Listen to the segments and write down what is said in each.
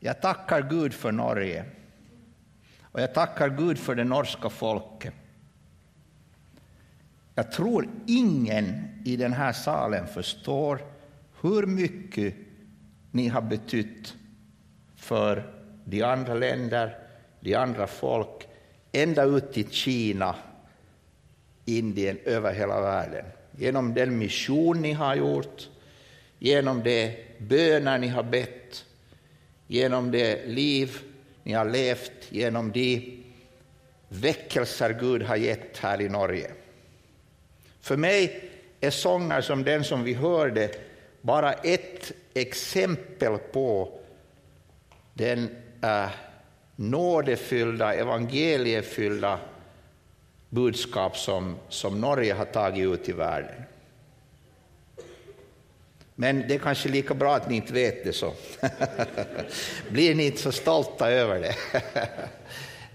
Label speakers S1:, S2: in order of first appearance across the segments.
S1: Jag tackar Gud för Norge. Och jag tackar Gud för det norska folket. Jag tror ingen i den här salen förstår hur mycket ni har betytt för de andra länder, de andra folk, ända ut till Kina, Indien, över hela världen. Genom den mission ni har gjort, genom de böner ni har bett, genom det liv ni har levt, genom de väckelser Gud har gett här i Norge. För mig är sånger som den som vi hörde bara ett exempel på den äh, nådefyllda, evangeliefyllda budskap som, som Norge har tagit ut i världen. Men det är kanske lika bra att ni inte vet det, så blir ni inte så stolta över det.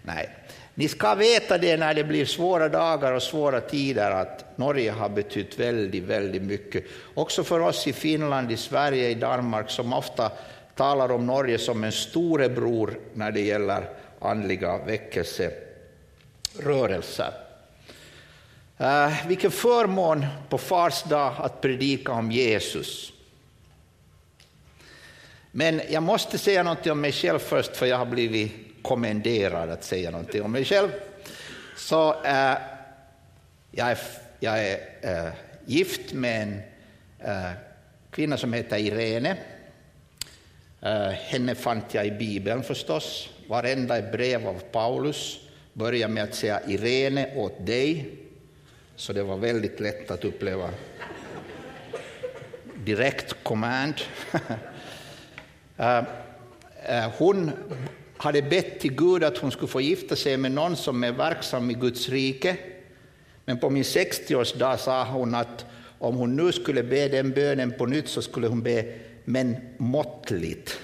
S1: Nej. Ni ska veta det när det blir svåra dagar och svåra tider att Norge har betytt väldigt, väldigt mycket. Också för oss i Finland, i Sverige, i Danmark som ofta talar om Norge som en storebror när det gäller andliga väckelserörelser. Uh, vilken förmån på Fars dag att predika om Jesus. Men jag måste säga något om mig själv först, för jag har blivit kommenderad att säga någonting om mig själv. Så äh, jag är, jag är äh, gift med en äh, kvinna som heter Irene. henne fann jag i Bibeln förstås. Varenda brev av Paulus börjar med att säga Irene åt dig. Så det var väldigt lätt att uppleva direkt command. Eh, eh, hon hade bett till Gud att hon skulle få gifta sig med någon som är verksam i Guds rike. Men på min 60-årsdag sa hon att om hon nu skulle be den bönen på nytt så skulle hon be, men måttligt.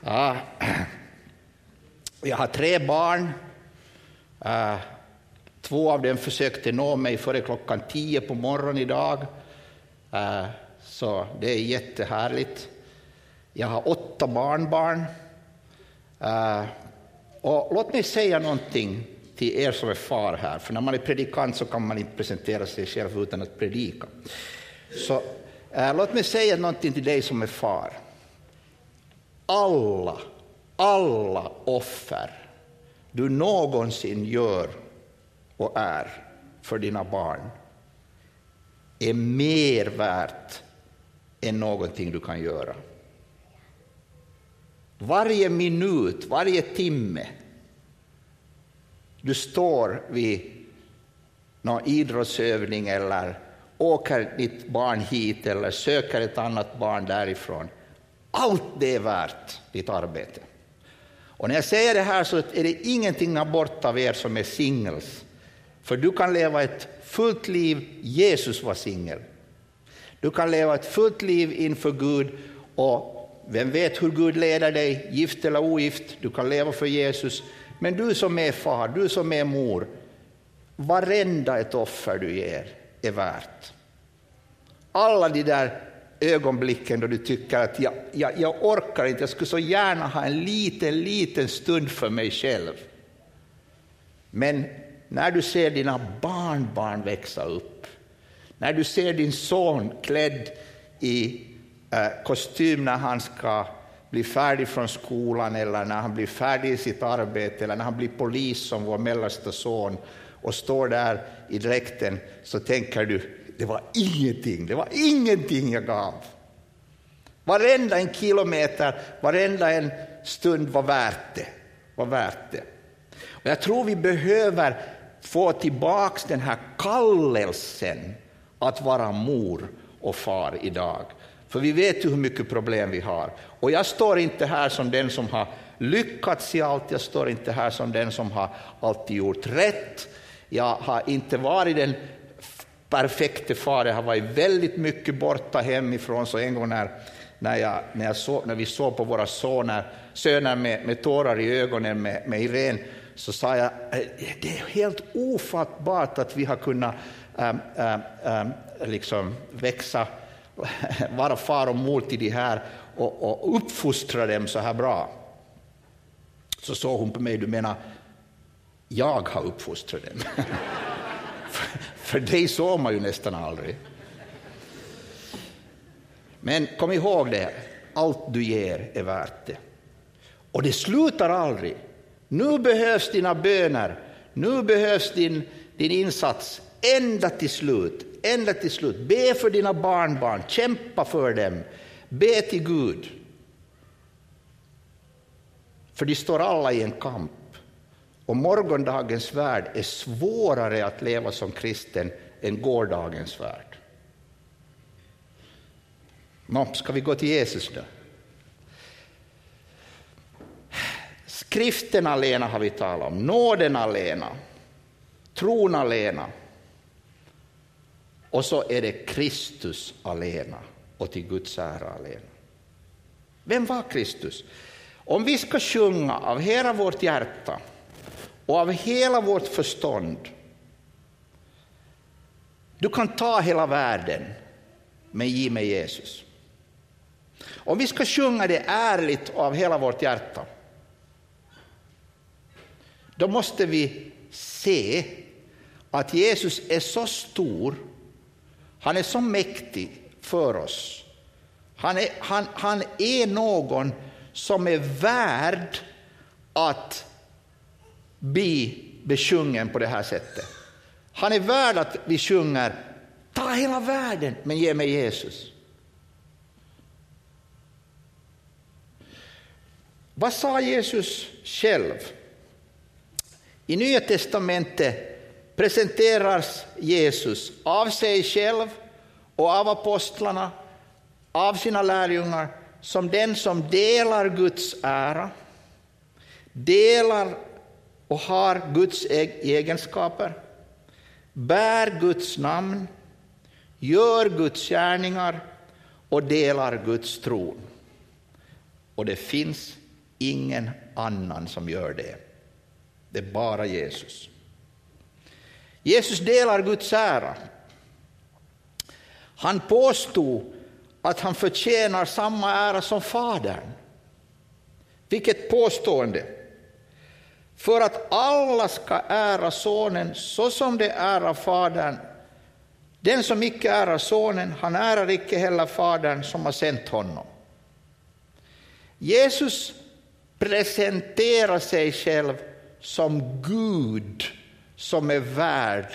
S1: Ja. Jag har tre barn. Eh, Två av dem försökte nå mig före klockan tio på morgonen idag. Eh, så det är jättehärligt. Jag har åtta barnbarn. Eh, och låt mig säga någonting till er som är far här, för när man är predikant så kan man inte presentera sig själv utan att predika. Så eh, låt mig säga någonting till dig som är far. Alla, alla offer du någonsin gör och är för dina barn är mer värt än någonting du kan göra. Varje minut, varje timme du står vid någon idrottsövning eller åker ditt barn hit eller söker ett annat barn därifrån. Allt det är värt ditt arbete. Och när jag säger det här så är det ingenting borta av er som är singels. För du kan leva ett fullt liv, Jesus var singel. Du kan leva ett fullt liv inför Gud och vem vet hur Gud leder dig, gift eller ogift, du kan leva för Jesus. Men du som är far, du som är mor, varenda ett offer du ger är värt. Alla de där ögonblicken då du tycker att jag, jag, jag orkar inte, jag skulle så gärna ha en liten, liten stund för mig själv. Men när du ser dina barnbarn växa upp, när du ser din son klädd i eh, kostym när han ska bli färdig från skolan eller när han blir färdig i sitt arbete eller när han blir polis som vår mellersta son och står där i dräkten så tänker du, det var ingenting, det var ingenting jag gav. Varenda en kilometer, varenda en stund var värt det. Var värt det. Och jag tror vi behöver få tillbaka den här kallelsen att vara mor och far idag. För vi vet ju hur mycket problem vi har. Och jag står inte här som den som har lyckats i allt, jag står inte här som den som har alltid gjort rätt. Jag har inte varit den perfekte far, jag har varit väldigt mycket borta hemifrån, så en gång när, när, jag, när, jag så, när vi såg på våra soner, söner med, med tårar i ögonen med, med Irene, så sa jag, eh, det är helt ofattbart att vi har kunnat äm, äm, äm, liksom växa, vara far och mor till de här och, och uppfostra dem så här bra. Så såg hon på mig, du menar, jag har uppfostrat dem. för, för dig såg man ju nästan aldrig. Men kom ihåg det, allt du ger är värt det. Och det slutar aldrig. Nu behövs dina böner, nu behövs din, din insats ända till slut. Ända till slut. Be för dina barnbarn, kämpa för dem, be till Gud. För de står alla i en kamp. Och morgondagens värld är svårare att leva som kristen än gårdagens värld. Nå, ska vi gå till Jesus då? Skriften alena har vi talat om, nåden alena, tron alena. Och så är det Kristus alena och till Guds ära alena. Vem var Kristus? Om vi ska sjunga av hela vårt hjärta och av hela vårt förstånd, du kan ta hela världen, men ge mig Jesus. Om vi ska sjunga det ärligt och av hela vårt hjärta, då måste vi se att Jesus är så stor, han är så mäktig för oss. Han är, han, han är någon som är värd att bli besjungen på det här sättet. Han är värd att vi sjunger Ta hela världen, men ge mig Jesus. Vad sa Jesus själv? I Nya testamentet presenteras Jesus av sig själv och av apostlarna, av sina lärjungar, som den som delar Guds ära, delar och har Guds e- egenskaper, bär Guds namn, gör Guds gärningar och delar Guds tron. Och det finns ingen annan som gör det. Det är bara Jesus. Jesus delar Guds ära. Han påstod att han förtjänar samma ära som Fadern. Vilket påstående! För att alla ska ära Sonen så som de ärar Fadern. Den som icke ärar Sonen, han ärar icke heller Fadern som har sänt honom. Jesus presenterar sig själv som Gud som är värd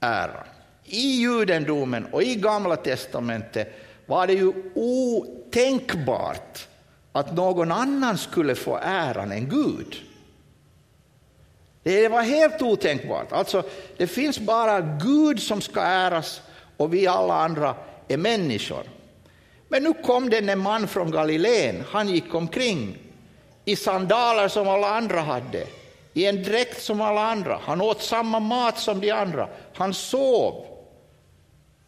S1: ära. I judendomen och i Gamla testamentet var det ju otänkbart att någon annan skulle få äran än Gud. Det var helt otänkbart. Alltså, det finns bara Gud som ska äras och vi alla andra är människor. Men nu kom denne en man från Galileen, han gick omkring i sandaler som alla andra hade, i en dräkt som alla andra. Han åt samma mat som de andra. Han sov.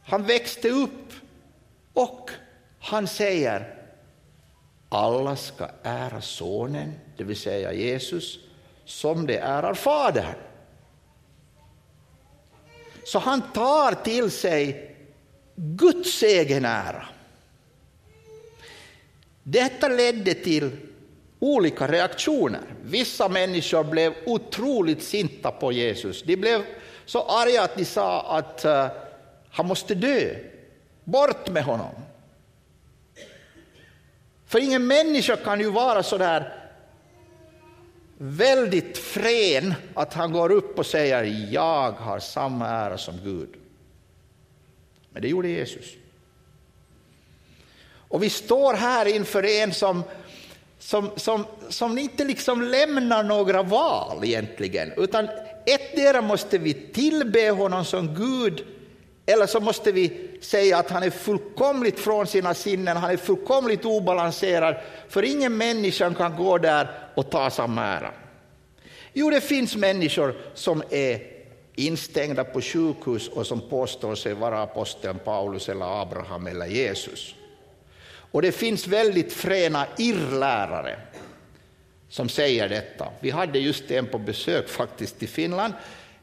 S1: Han växte upp. Och han säger alla ska ära Sonen, det vill säga Jesus, som de ärar Fadern. Så han tar till sig Guds egen ära. Detta ledde till olika reaktioner. Vissa människor blev otroligt sinta på Jesus. De blev så arga att de sa att uh, han måste dö. Bort med honom. För ingen människa kan ju vara så där väldigt frän att han går upp och säger jag har samma ära som Gud. Men det gjorde Jesus. Och vi står här inför en som som, som, som inte liksom lämnar några val egentligen, utan ettdera måste vi tillbe honom som Gud, eller så måste vi säga att han är fullkomligt från sina sinnen, han är fullkomligt obalanserad, för ingen människa kan gå där och ta samma ära. Jo, det finns människor som är instängda på sjukhus och som påstår sig vara aposteln Paulus eller Abraham eller Jesus. Och det finns väldigt fräna irrlärare som säger detta. Vi hade just en på besök faktiskt i Finland,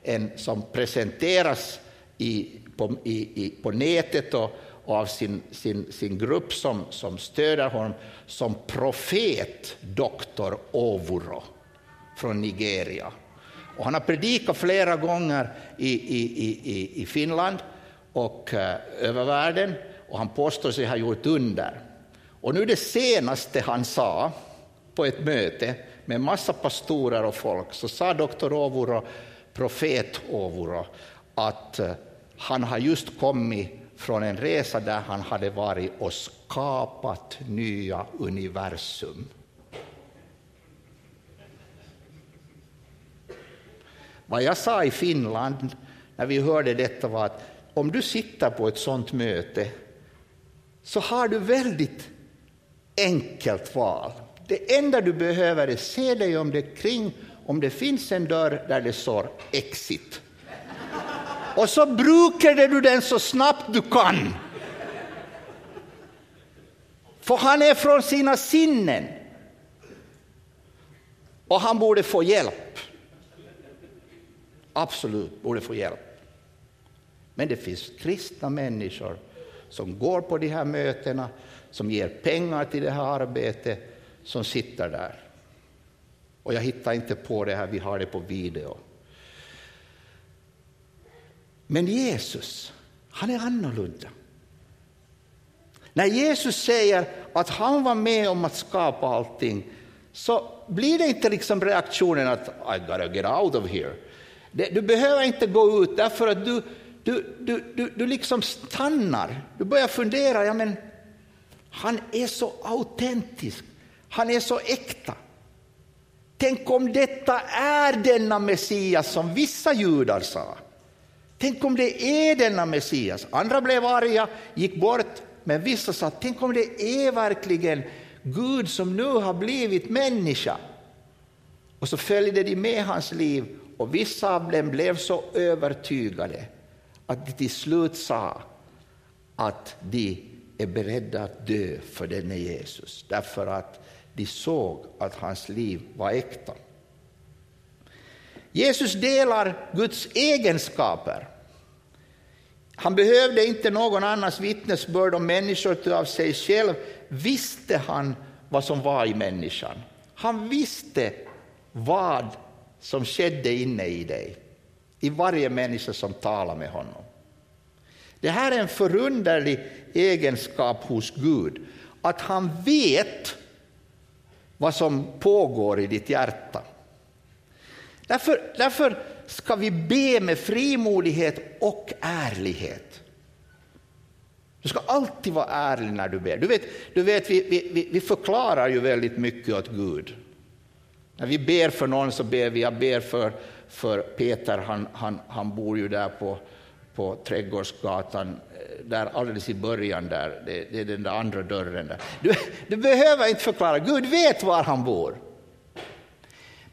S1: en som presenteras i, på, i, i, på nätet och, och av sin, sin, sin grupp som, som stöder honom som profet doktor Ovuro från Nigeria. Och han har predikat flera gånger i, i, i, i Finland och uh, över världen och han påstår sig ha gjort under. Och nu det senaste han sa på ett möte med massa pastorer och folk så sa doktor Ovuro, profet Ovuro, att eh, han har just kommit från en resa där han hade varit och skapat nya universum. Vad jag sa i Finland när vi hörde detta var att om du sitter på ett sådant möte så har du väldigt enkelt val. Det enda du behöver är se dig om det kring om det finns en dörr där det står exit. Och så brukar du den så snabbt du kan. För han är från sina sinnen. Och han borde få hjälp. Absolut, borde få hjälp. Men det finns kristna människor som går på de här mötena, som ger pengar till det här arbetet, som sitter där. Och jag hittar inte på det här, vi har det på video. Men Jesus, han är annorlunda. När Jesus säger att han var med om att skapa allting så blir det inte liksom reaktionen att I gotta get out of here. Du behöver inte gå ut därför att du, du, du, du, du liksom stannar. Du börjar fundera, ja men han är så autentisk, han är så äkta. Tänk om detta är denna Messias som vissa judar sa. Tänk om det är denna Messias. Andra blev arga, gick bort, men vissa sa, tänk om det är verkligen Gud som nu har blivit människa. Och så följde de med hans liv och vissa av dem blev så övertygade att de till slut sa att de är beredda att dö för denne Jesus, därför att de såg att hans liv var äkta. Jesus delar Guds egenskaper. Han behövde inte någon annans vittnesbörd om människor, utan av sig själv visste han vad som var i människan. Han visste vad som skedde inne i dig, i varje människa som talade med honom. Det här är en förunderlig egenskap hos Gud, att han vet vad som pågår i ditt hjärta. Därför, därför ska vi be med frimodighet och ärlighet. Du ska alltid vara ärlig när du ber. Du vet, du vet vi, vi, vi förklarar ju väldigt mycket åt Gud. När vi ber för någon så ber vi, jag ber för, för Peter, han, han, han bor ju där på, på Trädgårdsgatan, eh, där alldeles i början, där, det, det är den där andra dörren. Där. Du, du behöver inte förklara, Gud vet var han bor.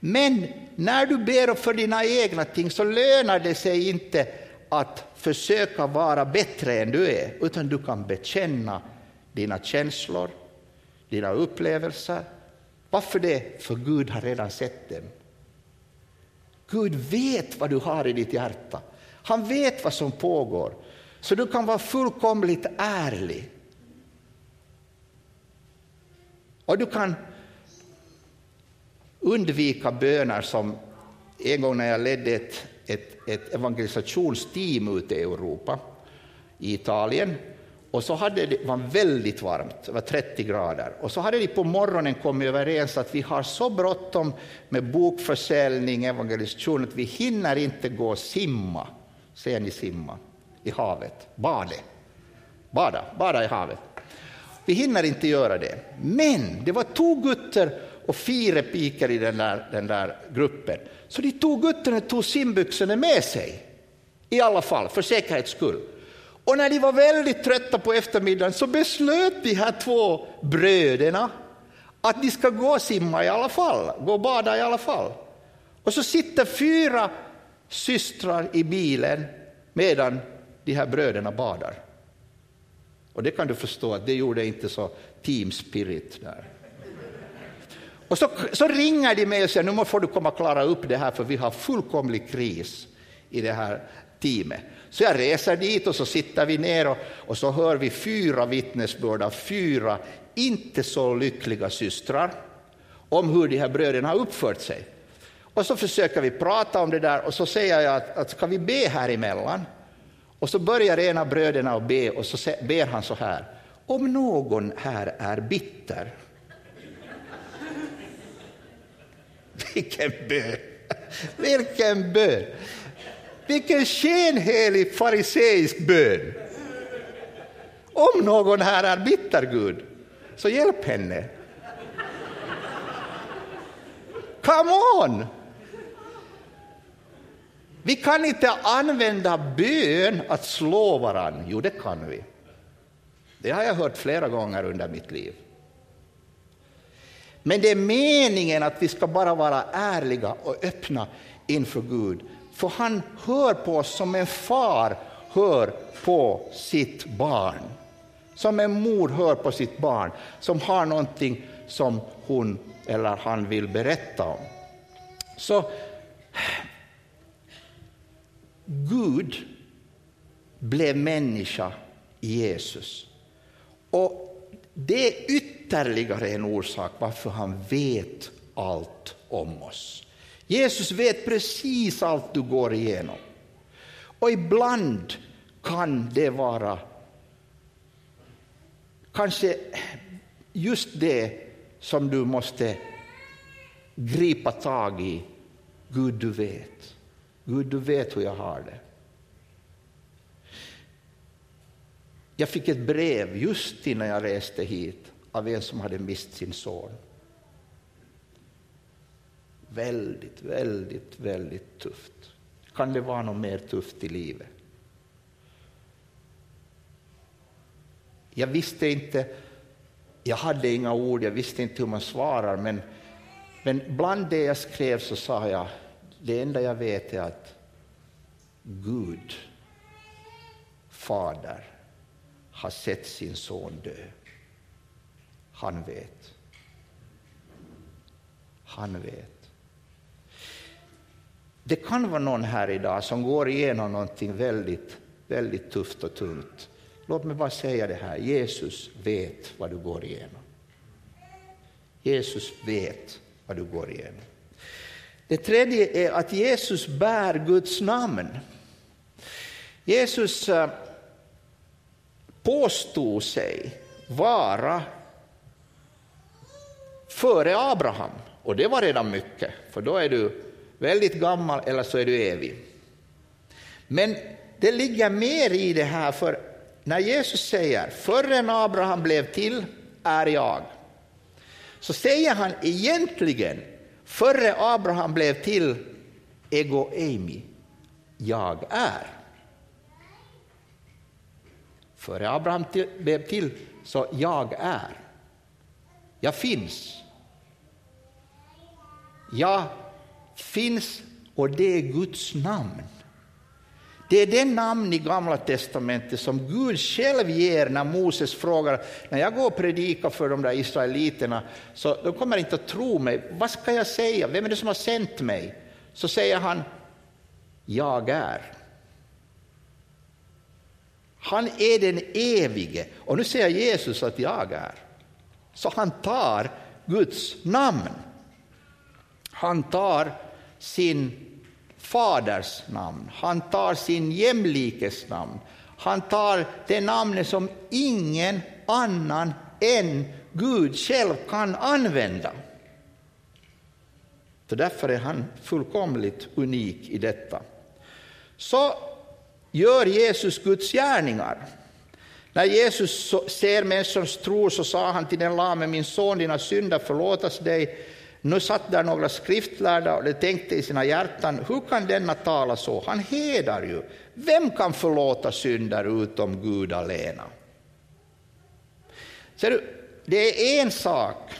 S1: Men när du ber för dina egna ting så lönar det sig inte att försöka vara bättre än du är, utan du kan bekänna dina känslor, dina upplevelser. Varför det? För Gud har redan sett dem. Gud vet vad du har i ditt hjärta. Han vet vad som pågår, så du kan vara fullkomligt ärlig. Och du kan undvika böner som en gång när jag ledde ett, ett, ett evangelisationsteam ute i Europa, i Italien, och så hade det var väldigt varmt, det var 30 grader. Och så hade de på morgonen kommit överens att vi har så bråttom med bokförsäljning, evangelisation, att vi hinner inte gå och simma. Ser ni simma? I havet. Bade. Bada, bada i havet. Vi hinner inte göra det. Men det var två gutter och fyra pikar i den där, den där gruppen. Så de tog gutterna tog simbyxorna med sig, i alla fall, för säkerhets skull. Och när de var väldigt trötta på eftermiddagen så beslöt de här två bröderna att de ska gå och simma i alla fall, gå och bada i alla fall. Och så sitter fyra systrar i bilen medan de här bröderna badar. Och det kan du förstå att det gjorde inte så team spirit där. Och så, så ringer de mig och säger nu får du komma och klara upp det här för vi har fullkomlig kris i det här teamet. Så jag reser dit och så sitter vi ner och, och så hör vi fyra vittnesbörd av fyra inte så lyckliga systrar om hur de här bröderna har uppfört sig. Och så försöker vi prata om det där och så säger jag att, att ska vi be här emellan? Och så börjar en av bröderna att be och så ber han så här. Om någon här är bitter. Vilken bön! Vilken bön! Vilken skenhelig fariseisk bön! Om någon här är bitter, Gud, så hjälp henne. Come on! Vi kan inte använda bön att slå varann. Jo, det kan vi. Det har jag hört flera gånger under mitt liv. Men det är meningen att vi ska bara vara ärliga och öppna inför Gud. För han hör på oss som en far hör på sitt barn. Som en mor hör på sitt barn som har någonting som hon eller han vill berätta om. Så Gud blev människa i Jesus. Och det är ytterligare en orsak varför han vet allt om oss. Jesus vet precis allt du går igenom. Och ibland kan det vara kanske just det som du måste gripa tag i. Gud, du vet. Gud, du vet hur jag har det. Jag fick ett brev just innan jag reste hit av en som hade mist sin son. Väldigt, väldigt, väldigt tufft. Kan det vara något mer tufft i livet? Jag visste inte, jag hade inga ord, jag visste inte hur man svarar, men, men bland det jag skrev så sa jag, det enda jag vet är att Gud, Fader, har sett sin son dö. Han vet. Han vet. Det kan vara någon här idag som går igenom någonting väldigt, väldigt tufft och tungt. Låt mig bara säga det här, Jesus vet vad du går igenom. Jesus vet vad du går igenom. Det tredje är att Jesus bär Guds namn. Jesus eh, påstod sig vara före Abraham. Och det var redan mycket, för då är du väldigt gammal eller så är du evig. Men det ligger mer i det här, för när Jesus säger förrän Abraham blev till är jag, så säger han egentligen före Abraham blev till ego eimi, jag är. Före Abraham blev till, så jag är. Jag finns. Jag finns och det är Guds namn. Det är det namn i Gamla testamentet som Gud själv ger när Moses frågar, när jag går och predikar för de där israeliterna, så de kommer inte att tro mig. Vad ska jag säga? Vem är det som har sänt mig? Så säger han, jag är. Han är den evige. Och nu säger Jesus att jag är. Så han tar Guds namn. Han tar sin faders namn, han tar sin jämlikes namn. Han tar det namnet som ingen annan än Gud själv kan använda. Så därför är han fullkomligt unik i detta. Så gör Jesus Guds gärningar. När Jesus ser människors tro så sa han till den lame, min son, dina synder förlåtas dig. Nu satt där några skriftlärda och de tänkte i sina hjärtan, hur kan denna tala så? Han hedar ju. Vem kan förlåta synder utom Gud alena? Ser du, det är en sak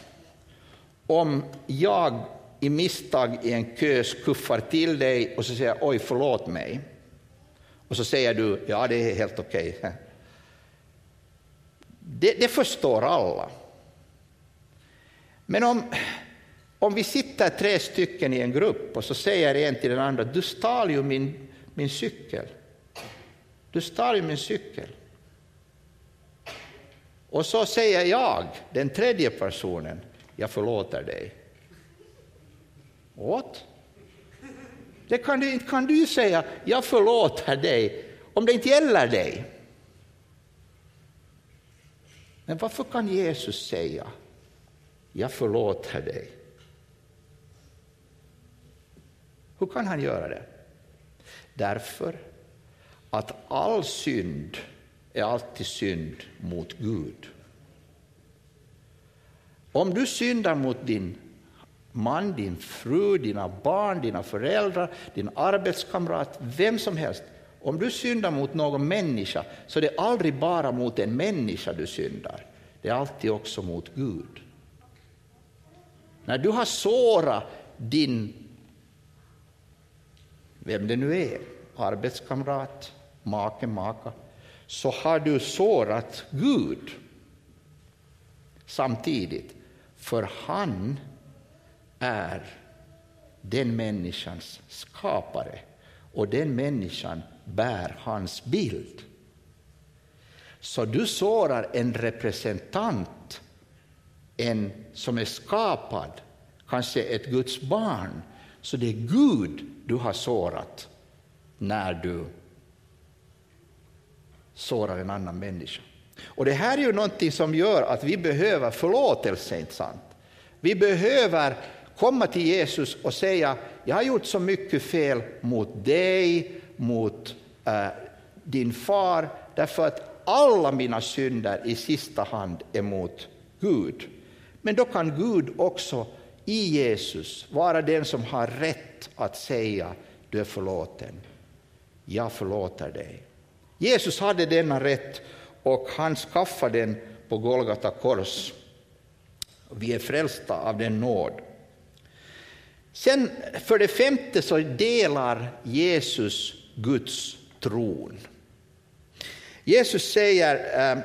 S1: om jag i misstag i en kö skuffar till dig och så säger oj, förlåt mig. Och så säger du, ja det är helt okej. Okay. Det, det förstår alla. Men om, om vi sitter tre stycken i en grupp och så säger en till den andra, du stal ju min, min cykel. Du stal ju min cykel. Och så säger jag, den tredje personen, jag förlåter dig. What? Det kan du, kan du säga, jag förlåter dig, om det inte gäller dig. Men varför kan Jesus säga, jag förlåter dig? Hur kan han göra det? Därför att all synd är alltid synd mot Gud. Om du syndar mot din man, din fru, dina barn, dina föräldrar, din arbetskamrat, vem som helst. Om du syndar mot någon människa så är det aldrig bara mot en människa du syndar, det är alltid också mot Gud. När du har sårat din, vem det nu är, arbetskamrat, make, maka, så har du sårat Gud samtidigt, för han är den människans skapare och den människan bär hans bild. Så du sårar en representant, en som är skapad, kanske ett Guds barn. Så det är Gud du har sårat när du sårar en annan människa. Och det här är ju någonting som gör att vi behöver förlåtelse, inte sant? Vi behöver komma till Jesus och säga, jag har gjort så mycket fel mot dig, mot äh, din far, därför att alla mina synder i sista hand är mot Gud. Men då kan Gud också i Jesus vara den som har rätt att säga, du är förlåten, jag förlåter dig. Jesus hade denna rätt och han skaffade den på Golgata kors. Vi är frälsta av den nåd. Sen för det femte så delar Jesus Guds tron. Jesus säger äh,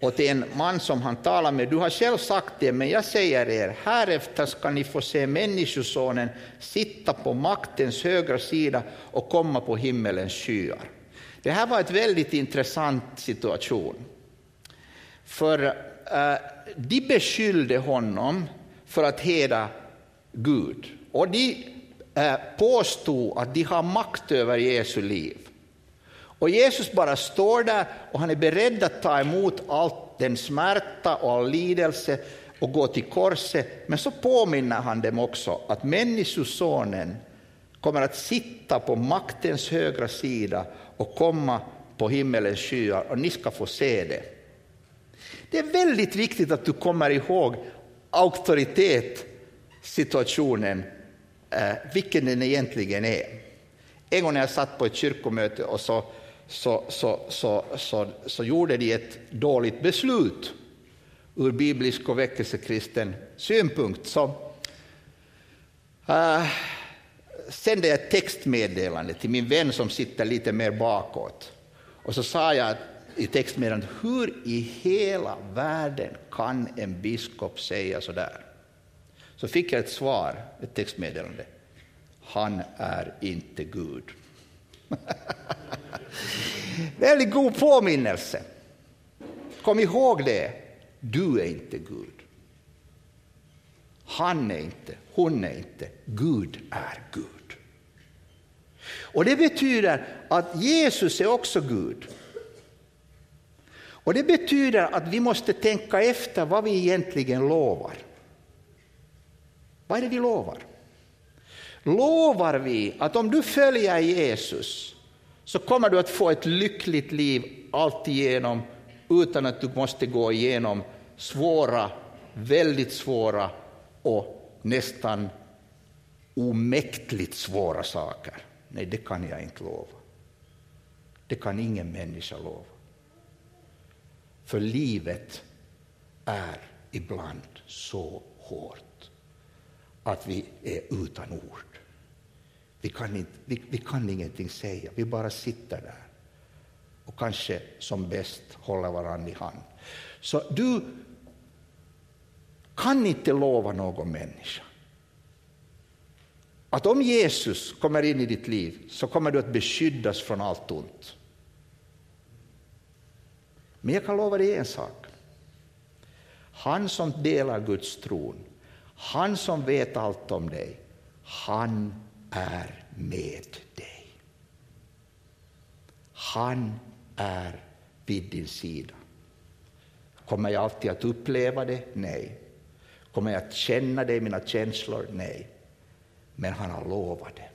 S1: åt en man som han talar med, du har själv sagt det, men jag säger er, härefter ska ni få se Människosonen sitta på maktens högra sida och komma på himmelens skyar. Det här var en väldigt intressant situation. För eh, de beskyllde honom för att heda Gud. Och de eh, påstod att de har makt över Jesu liv. Och Jesus bara står där och han är beredd att ta emot all den smärta och all lidelse och gå till korset. Men så påminner han dem också att Människosonen kommer att sitta på maktens högra sida och komma på himmelens skyar och ni ska få se det. Det är väldigt viktigt att du kommer ihåg auktoritet situationen, eh, vilken den egentligen är. En gång när jag satt på ett kyrkomöte och så, så, så, så, så, så gjorde de ett dåligt beslut ur biblisk och väckelsekristen synpunkt. Så, uh, sände jag ett textmeddelande till min vän som sitter lite mer bakåt. Och så sa jag i textmeddelandet, hur i hela världen kan en biskop säga så där? Så fick jag ett svar, ett textmeddelande. Han är inte Gud. Väldigt god påminnelse. Kom ihåg det, du är inte Gud. Han är inte, hon är inte, Gud är Gud. Och det betyder att Jesus är också Gud. Och det betyder att vi måste tänka efter vad vi egentligen lovar. Vad är det vi lovar? Lovar vi att om du följer Jesus så kommer du att få ett lyckligt liv alltigenom utan att du måste gå igenom svåra, väldigt svåra och nästan omäktligt svåra saker. Nej, det kan jag inte lova. Det kan ingen människa lova. För livet är ibland så hårt att vi är utan ord. Vi kan, inte, vi, vi kan ingenting säga, vi bara sitter där och kanske som bäst håller varandra i hand. Så du kan inte lova någon människa att om Jesus kommer in i ditt liv så kommer du att beskyddas från allt ont. Men jag kan lova dig en sak. Han som delar Guds tron, han som vet allt om dig, han är med dig. Han är vid din sida. Kommer jag alltid att uppleva det? Nej. Kommer jag att känna det i mina känslor? Nej. Men han har lovat det.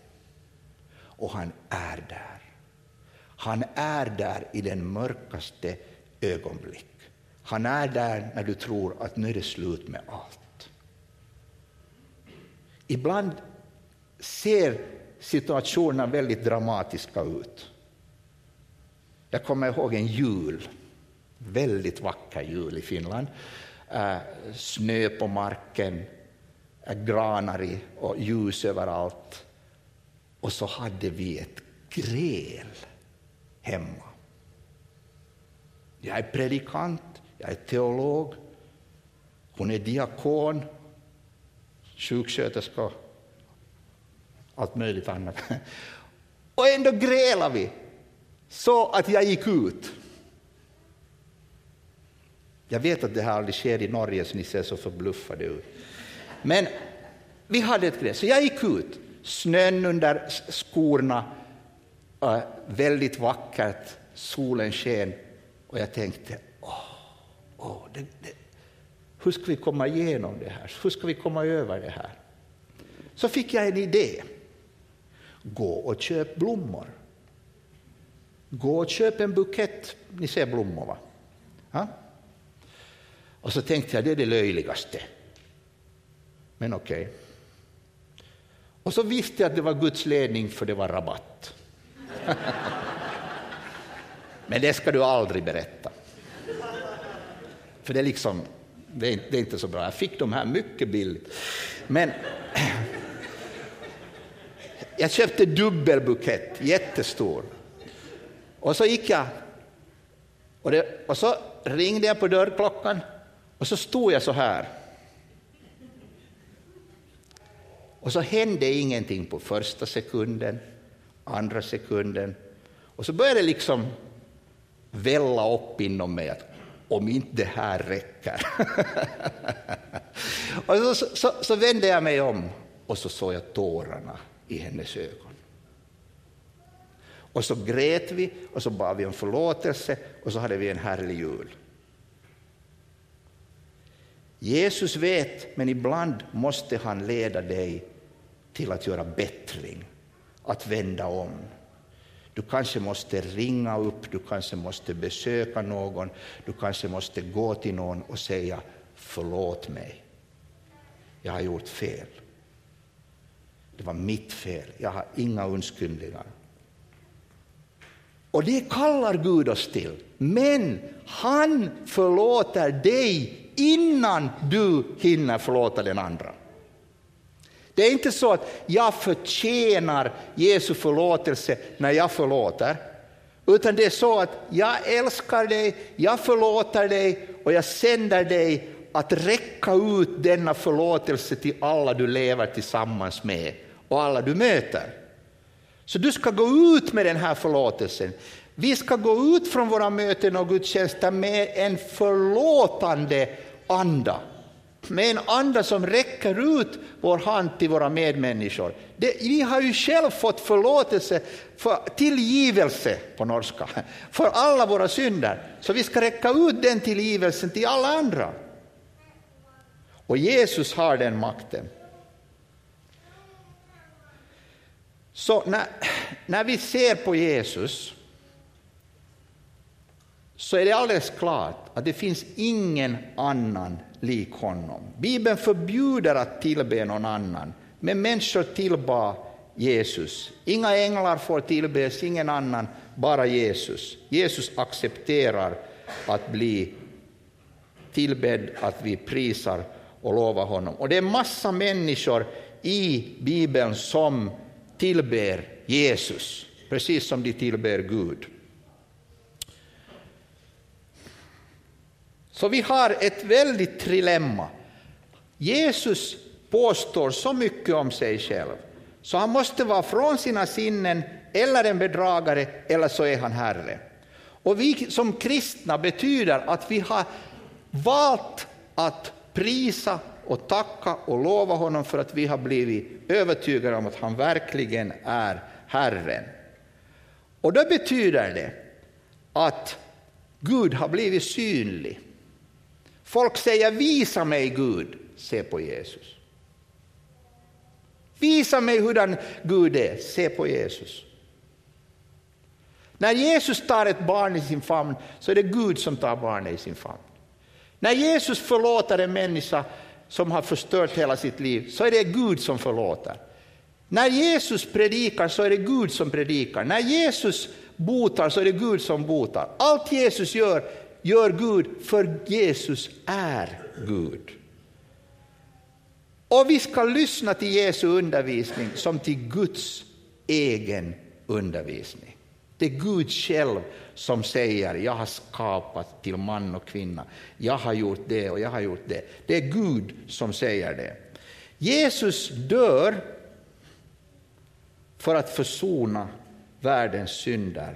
S1: Och han är där. Han är där i den mörkaste ögonblick. Han är där när du tror att nu är det slut med allt. Ibland ser situationerna väldigt dramatiska ut. Jag kommer ihåg en jul, väldigt vacker jul i Finland. Eh, snö på marken, eh, granar i och ljus överallt. Och så hade vi ett gräl hemma. Jag är predikant, jag är teolog, hon är diakon, sjuksköterska allt möjligt annat. Och ändå grälade vi så att jag gick ut. Jag vet att det här aldrig sker i Norge, så ni ser så förbluffade ut. Men vi hade ett gräl, så jag gick ut. Snön under skorna, äh, väldigt vackert, solen sken och jag tänkte, åh, åh det, det, hur ska vi komma igenom det här? Hur ska vi komma över det här? Så fick jag en idé. Gå och köp blommor. Gå och köp en bukett, ni ser blommor va? Ja? Och så tänkte jag, det är det löjligaste. Men okej. Okay. Och så visste jag att det var Guds ledning för det var rabatt. Men det ska du aldrig berätta. För det är liksom, det är, inte så bra. Jag fick de här mycket billigt. Men jag köpte dubbelbukett, jättestor. Och så gick jag och, det, och så ringde jag på dörrklockan och så stod jag så här. Och så hände ingenting på första sekunden, andra sekunden. Och så började det liksom välla upp inom mig att om inte det här räcker. och så, så, så, vände jag mig om och så såg jag tårarna i hennes ögon. Och så grät vi och så bad vi om förlåtelse och så hade vi en härlig jul. Jesus vet, men ibland måste han leda dig till att göra bättring, att vända om. Du kanske måste ringa upp, du kanske måste besöka någon, du kanske måste gå till någon och säga förlåt mig. Jag har gjort fel. Det var mitt fel, jag har inga undskyldningar. Och det kallar Gud oss till. Men han förlåter dig innan du hinner förlåta den andra. Det är inte så att jag förtjänar Jesu förlåtelse när jag förlåter, utan det är så att jag älskar dig, jag förlåter dig och jag sänder dig att räcka ut denna förlåtelse till alla du lever tillsammans med och alla du möter. Så du ska gå ut med den här förlåtelsen. Vi ska gå ut från våra möten och gudstjänster med en förlåtande anda med en anda som räcker ut vår hand till våra medmänniskor. Det, vi har ju själv fått förlåtelse, för, tillgivelse på norska, för alla våra synder. Så vi ska räcka ut den tillgivelsen till alla andra. Och Jesus har den makten. Så när, när vi ser på Jesus så är det alldeles klart att det finns ingen annan lik honom. Bibeln förbjuder att tillbe någon annan, men människor tillbad Jesus. Inga änglar får tillbes, ingen annan, bara Jesus. Jesus accepterar att bli tillbedd, att vi prisar och lovar honom. Och det är massa människor i Bibeln som tillber Jesus, precis som de tillber Gud. Så vi har ett väldigt trilemma. Jesus påstår så mycket om sig själv. Så han måste vara från sina sinnen, eller en bedragare, eller så är han Herre. Och vi som kristna betyder att vi har valt att prisa och tacka och lova honom för att vi har blivit övertygade om att han verkligen är Herren. Och då betyder det att Gud har blivit synlig. Folk säger visa mig Gud, se på Jesus. Visa mig hurdan Gud är, se på Jesus. När Jesus tar ett barn i sin famn så är det Gud som tar barnet i sin famn. När Jesus förlåter en människa som har förstört hela sitt liv så är det Gud som förlåter. När Jesus predikar så är det Gud som predikar. När Jesus botar så är det Gud som botar. Allt Jesus gör, gör Gud för Jesus är Gud. Och vi ska lyssna till Jesu undervisning som till Guds egen undervisning. Det är Gud själv som säger jag har skapat till man och kvinna. Jag har gjort det och jag har gjort det. Det är Gud som säger det. Jesus dör för att försona världens synder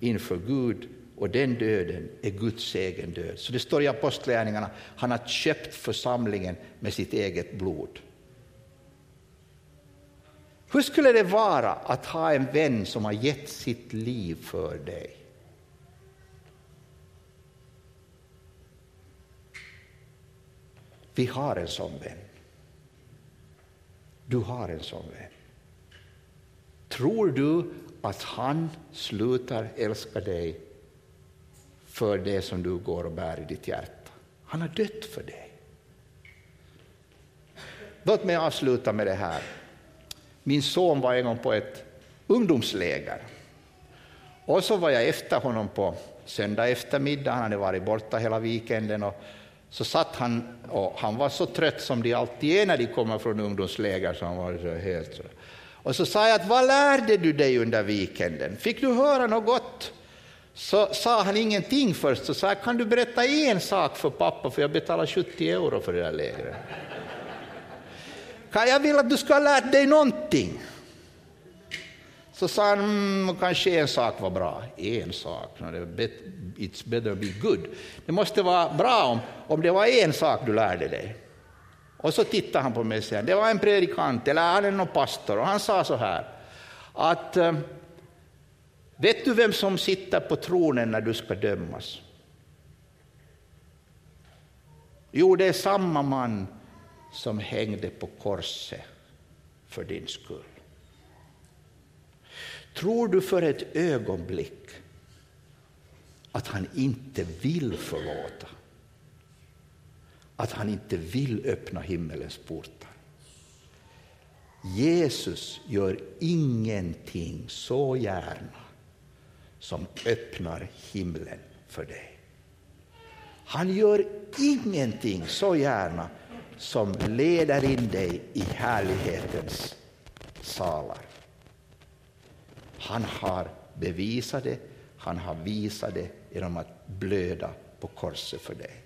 S1: inför Gud och den döden är Guds egen död. Så det står i Apostlagärningarna, han har köpt församlingen med sitt eget blod. Hur skulle det vara att ha en vän som har gett sitt liv för dig? Vi har en sån vän. Du har en sån vän. Tror du att han slutar älska dig för det som du går och bär i ditt hjärta? Han har dött för dig. Låt mig avsluta med det här. Min son var en gång på ett ungdomsläger. Och så var jag efter honom på söndag eftermiddag, han hade varit borta hela weekenden. Och så satt han, och han var så trött som de alltid är när de kommer från ungdomsläger, så han var så helt så. Och så sa jag att vad lärde du dig under weekenden? Fick du höra något gott? Så sa han ingenting först, så sa jag, kan du berätta en sak för pappa, för jag betalar 70 euro för det där lägret. Jag vill att du ska ha lärt dig någonting. Så sa han, mm, kanske en sak var bra. En sak, it's better be good. Det måste vara bra om, om det var en sak du lärde dig. Och så tittade han på mig och sa, det var en predikant, eller han är någon pastor, och han sa så här, att eh, vet du vem som sitter på tronen när du ska dömas? Jo, det är samma man som hängde på korset för din skull. Tror du för ett ögonblick att han inte vill förlåta? Att han inte vill öppna himmelens portar? Jesus gör ingenting så gärna som öppnar himlen för dig. Han gör ingenting så gärna som leder in dig i härlighetens salar. Han har bevisat det, han har visat det genom att blöda på korset för dig.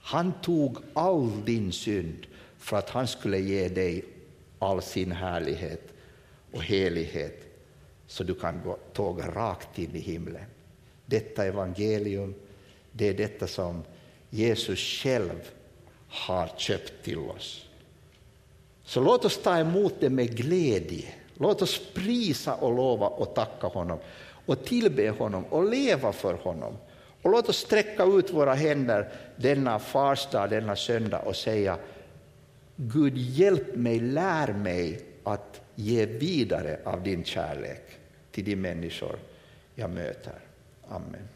S1: Han tog all din synd för att han skulle ge dig all sin härlighet och helighet så du kan gå tåga rakt in i himlen. Detta evangelium, det är detta som Jesus själv har köpt till oss. Så låt oss ta emot det med glädje. Låt oss prisa och lova och tacka honom och tillbe honom och leva för honom. Och låt oss sträcka ut våra händer denna farsdag, denna söndag och säga Gud hjälp mig, lär mig att ge vidare av din kärlek till de människor jag möter. Amen.